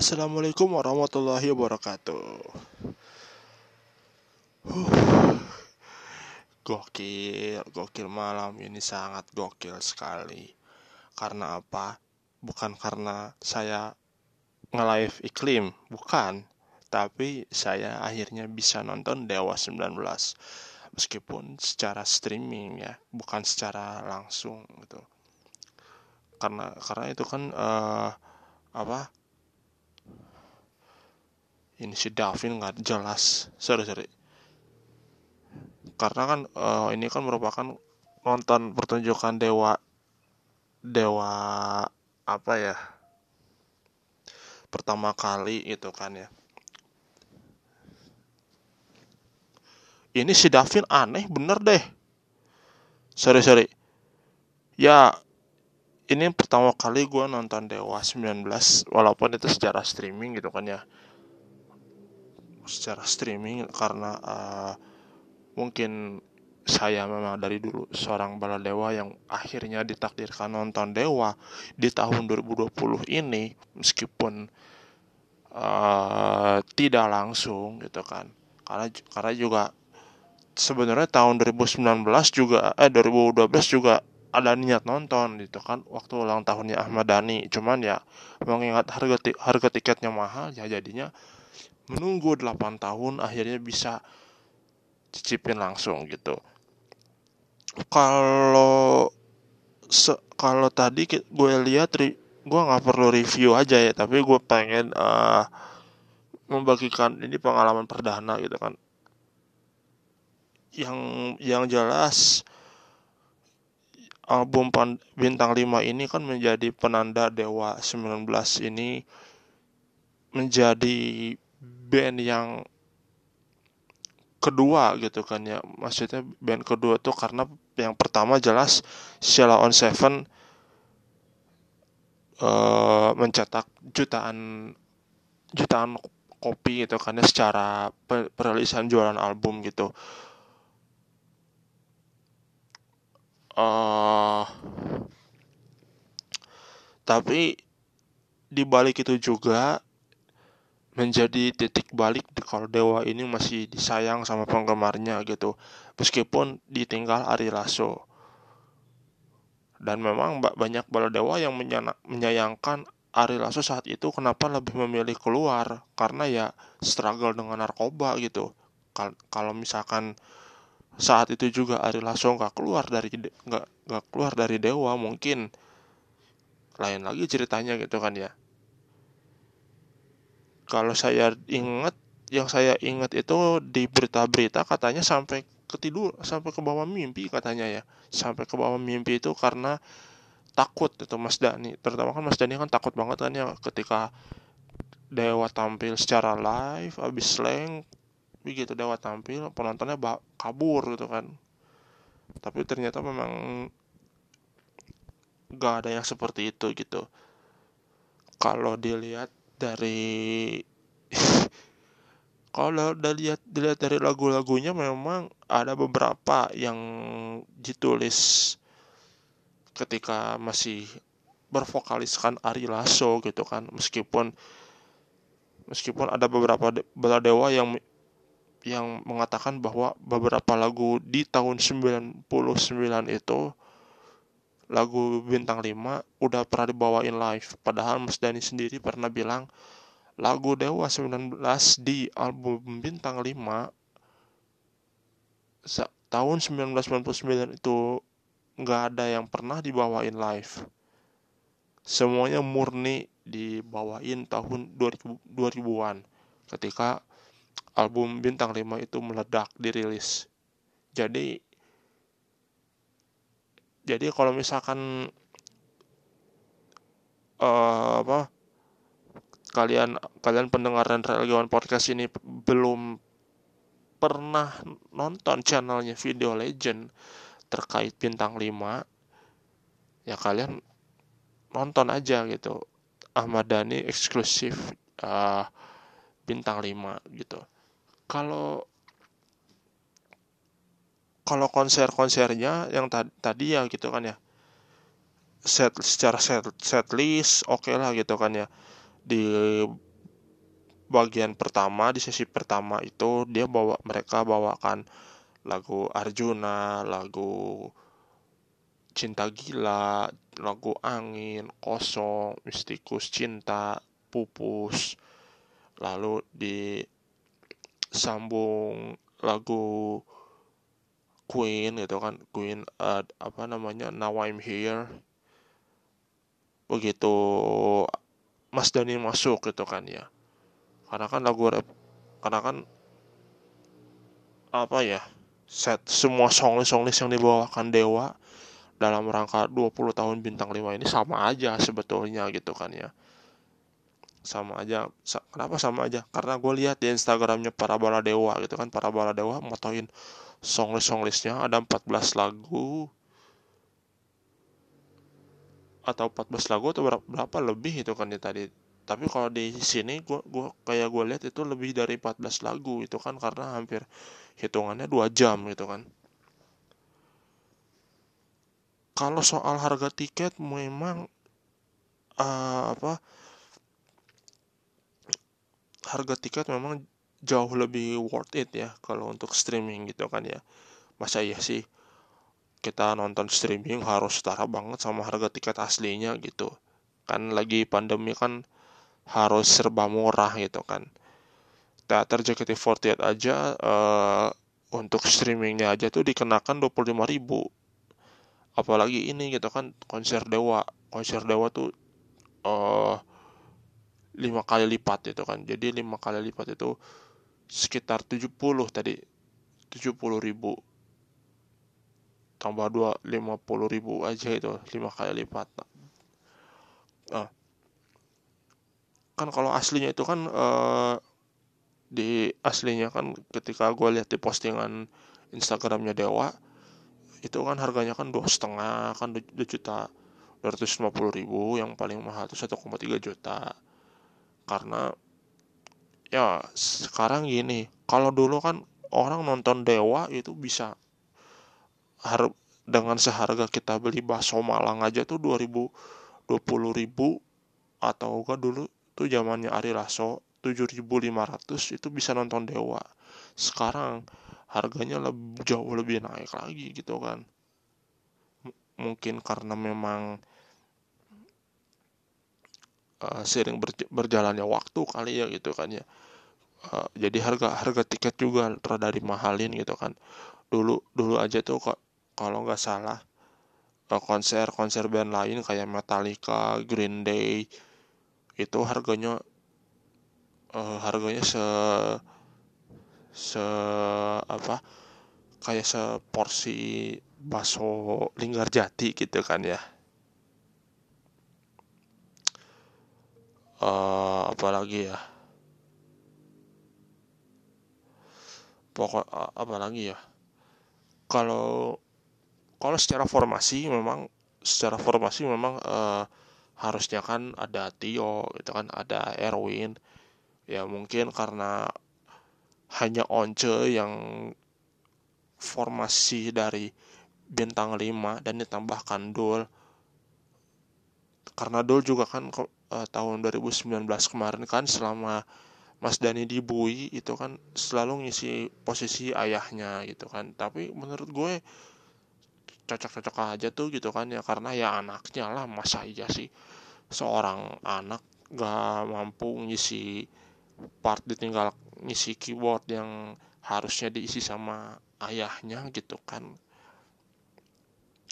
Assalamualaikum warahmatullahi wabarakatuh. Huh. Gokil, gokil malam ini sangat gokil sekali. Karena apa? Bukan karena saya nge-live iklim, bukan. Tapi saya akhirnya bisa nonton Dewa 19 meskipun secara streaming ya, bukan secara langsung gitu. Karena karena itu kan uh, apa? Ini si Davin nggak jelas. Sorry sorry. Karena kan uh, ini kan merupakan nonton pertunjukan dewa dewa apa ya pertama kali itu kan ya. Ini si Davin aneh bener deh. Sorry sorry. Ya ini pertama kali gue nonton Dewa 19 walaupun itu secara streaming gitu kan ya secara streaming karena uh, mungkin saya memang dari dulu seorang bala dewa yang akhirnya ditakdirkan nonton dewa di tahun 2020 ini meskipun uh, tidak langsung gitu kan. Karena karena juga sebenarnya tahun 2019 juga eh 2012 juga ada niat nonton gitu kan waktu ulang tahunnya Ahmad Dhani. Cuman ya mengingat harga harga tiketnya mahal ya jadinya menunggu 8 tahun akhirnya bisa cicipin langsung gitu. Kalau se kalau tadi gue lihat gue nggak perlu review aja ya tapi gue pengen uh, membagikan ini pengalaman perdana gitu kan. Yang yang jelas album bintang 5 ini kan menjadi penanda Dewa 19 ini menjadi band yang kedua gitu kan ya. Maksudnya band kedua tuh karena yang pertama jelas Sheila on Seven uh, mencetak jutaan jutaan kopi gitu kan ya secara perilisan jualan album gitu. Uh, tapi di balik itu juga menjadi titik balik kalau Dewa ini masih disayang sama penggemarnya gitu. Meskipun ditinggal Ari Lasso. Dan memang banyak bala Dewa yang menyayangkan Ari Lasso saat itu kenapa lebih memilih keluar? Karena ya struggle dengan narkoba gitu. Kalau misalkan saat itu juga Ari Lasso nggak keluar dari nggak nggak keluar dari Dewa mungkin lain lagi ceritanya gitu kan ya kalau saya ingat yang saya ingat itu di berita-berita katanya sampai ketidur sampai ke bawah mimpi katanya ya. Sampai ke bawah mimpi itu karena takut itu Mas Dani terutama kan Mas Dani kan takut banget kan ya ketika Dewa tampil secara live abis slang begitu Dewa tampil penontonnya kabur gitu kan. Tapi ternyata memang gak ada yang seperti itu gitu. Kalau dilihat dari kalau dilihat dilihat dari lagu-lagunya memang ada beberapa yang ditulis ketika masih bervokaliskan Ari Lasso gitu kan. Meskipun meskipun ada beberapa bela dewa yang yang mengatakan bahwa beberapa lagu di tahun 99 itu lagu bintang 5 udah pernah dibawain live. Padahal Mas Dani sendiri pernah bilang lagu Dewa 19 di album bintang 5 tahun 1999 itu nggak ada yang pernah dibawain live. Semuanya murni dibawain tahun 2000, 2000-an ketika album bintang 5 itu meledak dirilis. Jadi jadi kalau misalkan uh, apa kalian kalian pendengar dan relawan podcast ini belum pernah nonton channelnya Video Legend terkait bintang 5 ya kalian nonton aja gitu. Ahmad Dhani eksklusif uh, bintang 5 gitu. Kalau kalau konser-konsernya yang tadi ya gitu kan ya. Set secara set set list oke okay lah gitu kan ya. Di bagian pertama di sesi pertama itu dia bawa mereka bawakan lagu Arjuna lagu Cinta Gila lagu Angin Kosong Mistikus Cinta Pupus. Lalu disambung lagu Queen gitu kan Queen uh, apa namanya Now I'm Here. Begitu Mas Dani masuk gitu kan ya. Karena kan lagu rap karena kan apa ya set semua songlist songlist yang dibawakan Dewa dalam rangka 20 tahun bintang 5 ini sama aja sebetulnya gitu kan ya. Sama aja sa kenapa sama aja? Karena gue lihat di instagramnya para bala dewa gitu kan para bala dewa motoin songlist songlistnya ada 14 lagu. Atau 14 lagu atau berapa, lebih itu kan ya tadi. Tapi kalau di sini gua gua kayak gue lihat itu lebih dari 14 lagu itu kan karena hampir hitungannya dua jam gitu kan. Kalau soal harga tiket memang uh, apa harga tiket memang jauh lebih worth it ya kalau untuk streaming gitu kan ya. Masa iya sih kita nonton streaming harus setara banget sama harga tiket aslinya gitu. Kan lagi pandemi kan harus serba murah gitu kan. Teater JKT48 aja uh, untuk streamingnya aja tuh dikenakan 25 ribu. Apalagi ini gitu kan konser dewa. Konser dewa tuh uh, lima kali lipat itu kan. Jadi lima kali lipat itu sekitar 70 tadi. 70 ribu. Tambah dua lima puluh ribu aja itu lima kali lipat. Nah kan kalau aslinya itu kan uh, di aslinya kan ketika gue lihat di postingan Instagramnya Dewa itu kan harganya kan dua setengah kan dua juta dua ratus lima puluh ribu yang paling mahal itu satu koma tiga juta. Karena ya sekarang gini kalau dulu kan orang nonton Dewa itu bisa har dengan seharga kita beli bakso Malang aja tuh dua ribu dua puluh ribu atau enggak dulu tuh zamannya Ari Lasso 7500 itu bisa nonton Dewa. Sekarang harganya lebih, jauh lebih naik lagi gitu kan. M mungkin karena memang uh, sering berj berjalannya waktu kali ya gitu kan ya. Uh, jadi harga harga tiket juga rada dimahalin gitu kan. Dulu dulu aja tuh kok kalau nggak salah uh, konser konser band lain kayak Metallica Green Day itu harganya uh, harganya se se apa kayak seporsi bakso linggar jati gitu kan ya uh, apalagi ya? Pokok uh, apalagi ya? Kalau kalau secara formasi memang secara formasi memang uh, harusnya kan ada Tio gitu kan ada Erwin. Ya mungkin karena hanya Once yang formasi dari bintang 5 dan ditambahkan Dul karena Dul juga kan uh, tahun 2019 kemarin kan selama Mas Dani di Bui itu kan selalu ngisi posisi ayahnya gitu kan. Tapi menurut gue cocok-cocok aja tuh gitu kan ya karena ya anaknya lah masa iya sih seorang anak gak mampu ngisi part ditinggal ngisi keyboard yang harusnya diisi sama ayahnya gitu kan.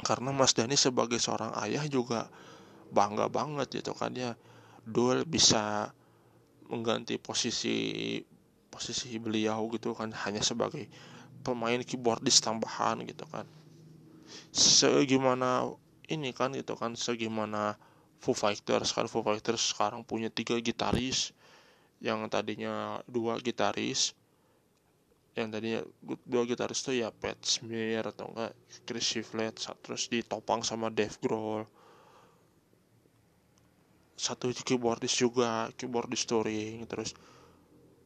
Karena Mas Dani sebagai seorang ayah juga bangga banget gitu kan ya. Dul bisa mengganti posisi posisi beliau gitu kan hanya sebagai pemain keyboardis tambahan gitu kan. Segimana ini kan gitu kan segimana Foo Fighters kan. Foo Fighters sekarang punya tiga gitaris yang tadinya dua gitaris yang tadinya dua gitaris tuh ya Pat Smear atau enggak Chris Shiflett terus ditopang sama Dave Grohl satu keyboardis juga keyboardis touring terus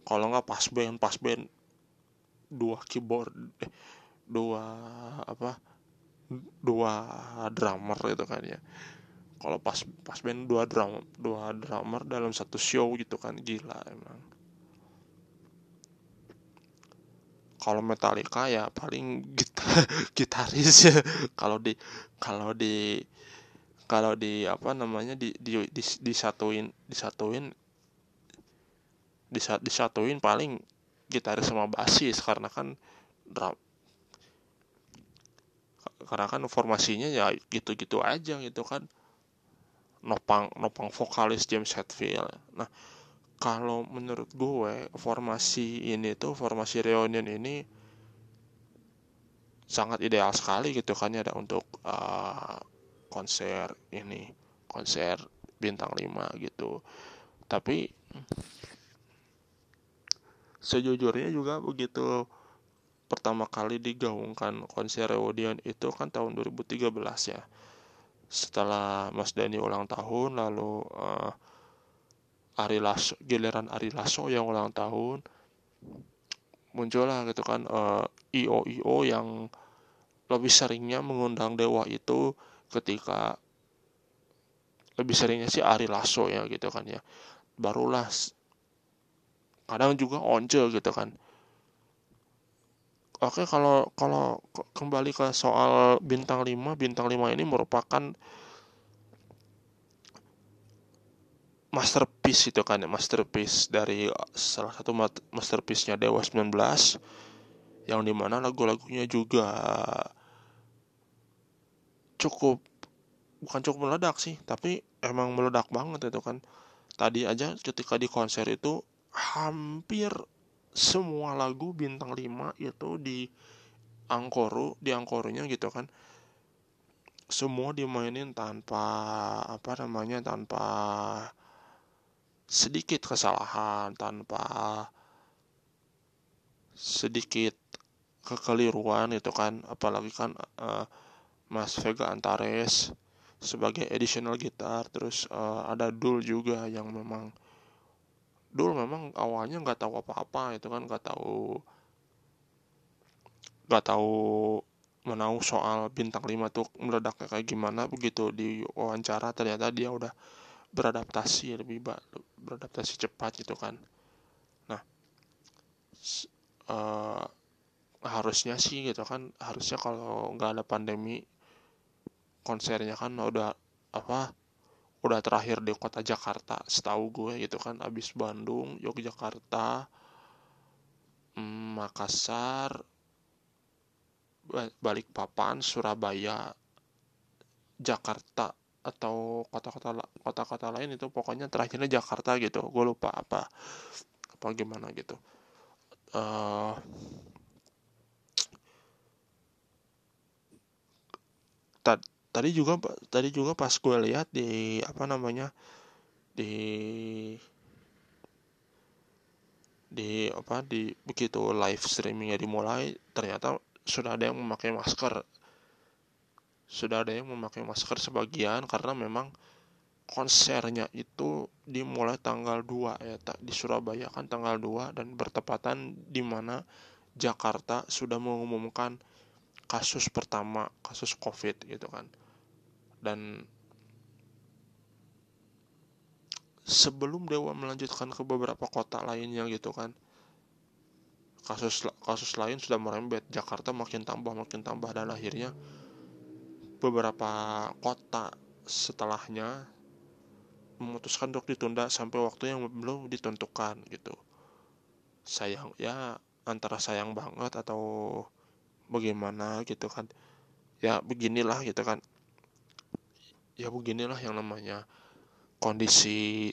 kalau nggak pas band pas band dua keyboard eh, dua apa dua drummer gitu kan ya. Kalau pas pas band dua drum dua drummer dalam satu show gitu kan gila emang. Kalau Metallica ya paling gitar, gitaris ya. Kalau di kalau di kalau di apa namanya di di, di disatuin disatuin disat, disatuin paling gitaris sama basis karena kan drum. Karena kan formasinya ya gitu-gitu aja gitu kan. Nopang nopang vokalis James Hetfield. Nah kalau menurut gue formasi ini tuh formasi reunion ini sangat ideal sekali gitu kan ya untuk uh, konser ini konser bintang 5 gitu. Tapi sejujurnya juga begitu pertama kali digaungkan konser reunion itu kan tahun 2013 ya. Setelah Mas Dani ulang tahun lalu uh, Ari Lasso giliran Ari Lasso yang ulang tahun muncullah gitu kan uh, eh, IO IO yang lebih seringnya mengundang dewa itu ketika lebih seringnya sih Ari Lasso ya gitu kan ya. Barulah kadang juga Once gitu kan. Oke kalau kalau kembali ke soal bintang 5 bintang 5 ini merupakan masterpiece itu kan ya masterpiece dari salah satu masterpiece-nya Dewa 19 yang di mana lagu-lagunya juga cukup bukan cukup meledak sih tapi emang meledak banget itu kan. Tadi aja ketika di konser itu hampir semua lagu bintang 5 itu di angkoru di angkorunya gitu kan. Semua dimainin tanpa apa namanya tanpa sedikit kesalahan tanpa sedikit kekeliruan itu kan. Apalagi kan uh, Mas Vega Antares sebagai additional gitar terus uh, ada Dul juga yang memang Dul memang awalnya nggak tahu apa-apa itu kan nggak tahu nggak tahu menau soal bintang 5 tuh meledaknya kayak gimana begitu di wawancara. Ternyata dia udah beradaptasi lebih beradaptasi cepat gitu kan. Nah uh, harusnya sih gitu kan harusnya kalau nggak ada pandemi konsernya kan udah apa udah terakhir di kota Jakarta setahu gue gitu kan abis Bandung Yogyakarta mm, Makassar Balikpapan Surabaya Jakarta atau kota-kota kota-kota lain itu pokoknya terakhirnya Jakarta gitu. Gue lupa apa apa gimana gitu. Uh, tad, tadi juga tadi juga pas gue lihat di apa namanya di di apa di begitu live streamingnya dimulai ternyata sudah ada yang memakai masker sudah ada yang memakai masker sebagian karena memang konsernya itu dimulai tanggal 2 ya di Surabaya kan tanggal 2 dan bertepatan di mana Jakarta sudah mengumumkan kasus pertama kasus Covid gitu kan. Dan sebelum Dewa melanjutkan ke beberapa kota lainnya gitu kan. Kasus kasus lain sudah merembet Jakarta makin tambah makin tambah dan akhirnya beberapa kota setelahnya memutuskan untuk ditunda sampai waktu yang belum ditentukan gitu sayang ya antara sayang banget atau bagaimana gitu kan ya beginilah gitu kan ya beginilah yang namanya kondisi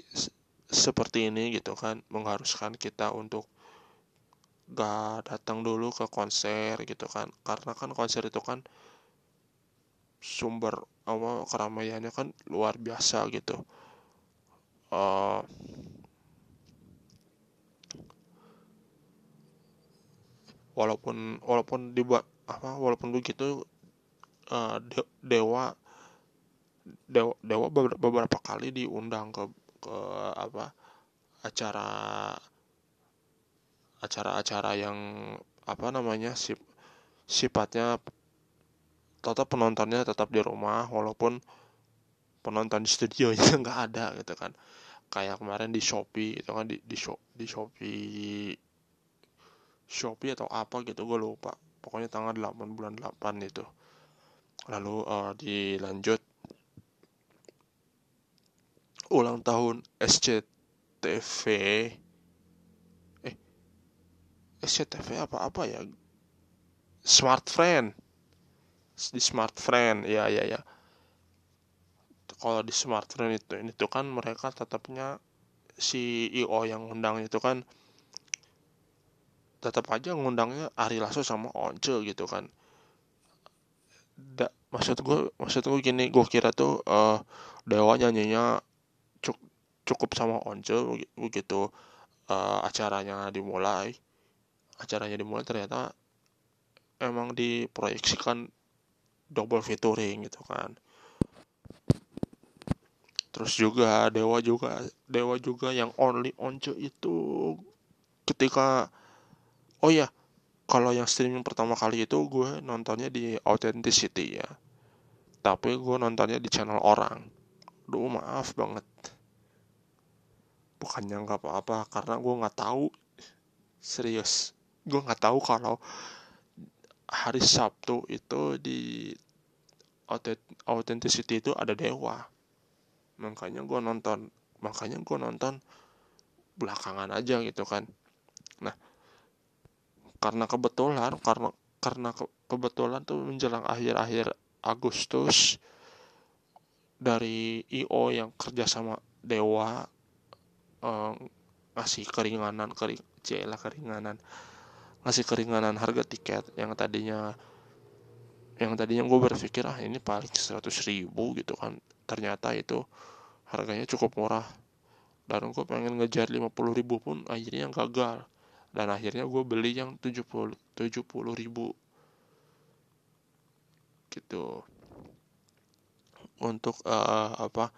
seperti ini gitu kan mengharuskan kita untuk gak datang dulu ke konser gitu kan. Karena kan konser itu kan sumber apa keramaiannya kan luar biasa gitu. Uh, walaupun walaupun dibuat apa walaupun begitu uh, de, dewa dewa dewa beberapa kali diundang ke ke apa acara acara-acara yang apa namanya sip, sifatnya tetap penontonnya tetap di rumah walaupun penonton di studio nya nggak ada gitu kan. Kayak kemarin di Shopee itu kan di di, shop, di Shopee Shopee atau apa gitu gue lupa. Pokoknya tanggal 8 bulan 8 itu. Lalu uh, dilanjut ulang tahun SCTV eh SCTV apa apa ya? Smart Friend. Di Smart Friend ya ya ya. Kalau di Smart Friend itu ini tuh kan mereka tetapnya CEO yang undang itu kan tetap aja ngundangnya Ari Lasso sama Once gitu kan. Da, maksud gue maksud gue gini gue kira tuh uh, Dewa nyanyinya cukup sama Once begitu uh, acaranya dimulai. Acaranya dimulai ternyata emang diproyeksikan double featuring gitu kan. Terus juga Dewa juga Dewa juga yang only once itu ketika oh ya kalau yang streaming pertama kali itu gue nontonnya di Authenticity ya. Tapi gue nontonnya di channel orang. Duh maaf banget bukannya nggak apa-apa karena gue nggak tahu. Serius gue nggak tahu kalau hari Sabtu itu di Authenticity itu ada dewa. Makanya gue nonton makanya gue nonton belakangan aja gitu kan. Nah karena kebetulan karena karena ke, kebetulan tuh menjelang akhir-akhir Agustus dari IO yang kerja sama Dewa eh, ngasih keringanan kering cila keringanan. Ngasih keringanan harga tiket yang tadinya yang tadinya gue berpikir ah ini paling 100 ribu gitu kan. Ternyata itu harganya cukup murah. Dan gue pengen ngejar 50 ribu pun akhirnya gagal. Dan akhirnya gue beli yang 70 70 ribu. Gitu. Untuk uh, apa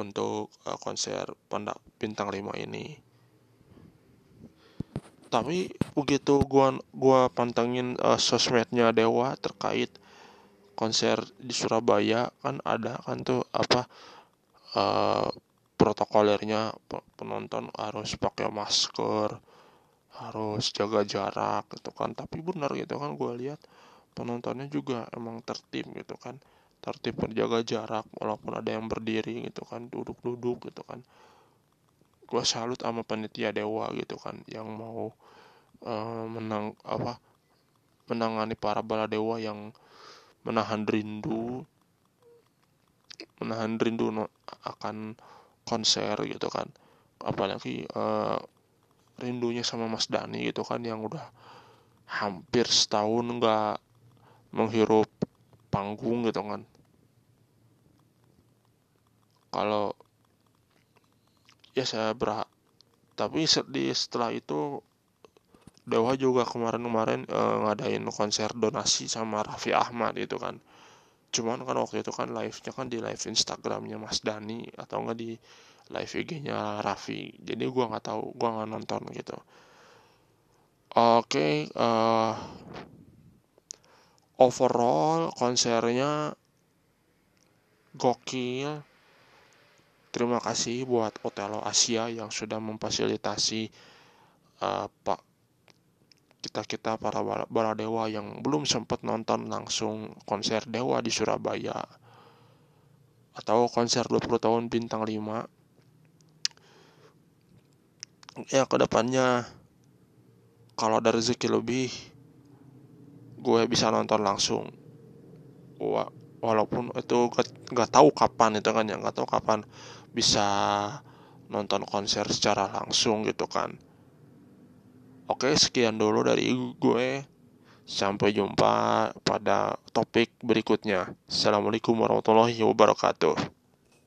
untuk uh, konser pendak bintang 5 ini. Tapi begitu gua gua pantengin uh, sosmednya Dewa terkait konser di Surabaya kan ada kan tuh apa uh, protokolernya penonton harus pakai masker harus jaga jarak gitu kan. Tapi benar gitu kan gue lihat penontonnya juga emang tertib gitu kan tertib menjaga jarak walaupun ada yang berdiri gitu kan duduk-duduk gitu kan. Gue salut sama panitia dewa gitu kan yang mau uh, menang apa menangani para bala dewa yang menahan rindu. Menahan rindu no, akan konser gitu kan. Apalagi uh, rindunya sama Mas Dani gitu kan yang udah hampir setahun nggak menghirup panggung gitu kan. Kalau ya saya berhak tapi di setelah itu Dewa juga kemarin-kemarin e, ngadain konser donasi sama Raffi Ahmad itu kan. Cuman kan waktu itu kan live-nya kan di live Instagramnya Mas Dani atau enggak di live IG-nya Raffi. Jadi gua nggak tahu gua nggak nonton gitu. Oke okay, uh, eh, overall konsernya gokil. Terima kasih buat Otelo Asia yang sudah memfasilitasi uh, Pak kita-kita para bala dewa yang belum sempat nonton langsung konser dewa di Surabaya. Atau konser 20 tahun bintang 5 ya ke depannya kalau ada rezeki lebih gue bisa nonton langsung. Walaupun itu gak, tahu kapan itu kan ya gak tahu kapan bisa nonton konser secara langsung gitu kan. Oke sekian dulu dari gue. Sampai jumpa pada topik berikutnya. Assalamualaikum warahmatullahi wabarakatuh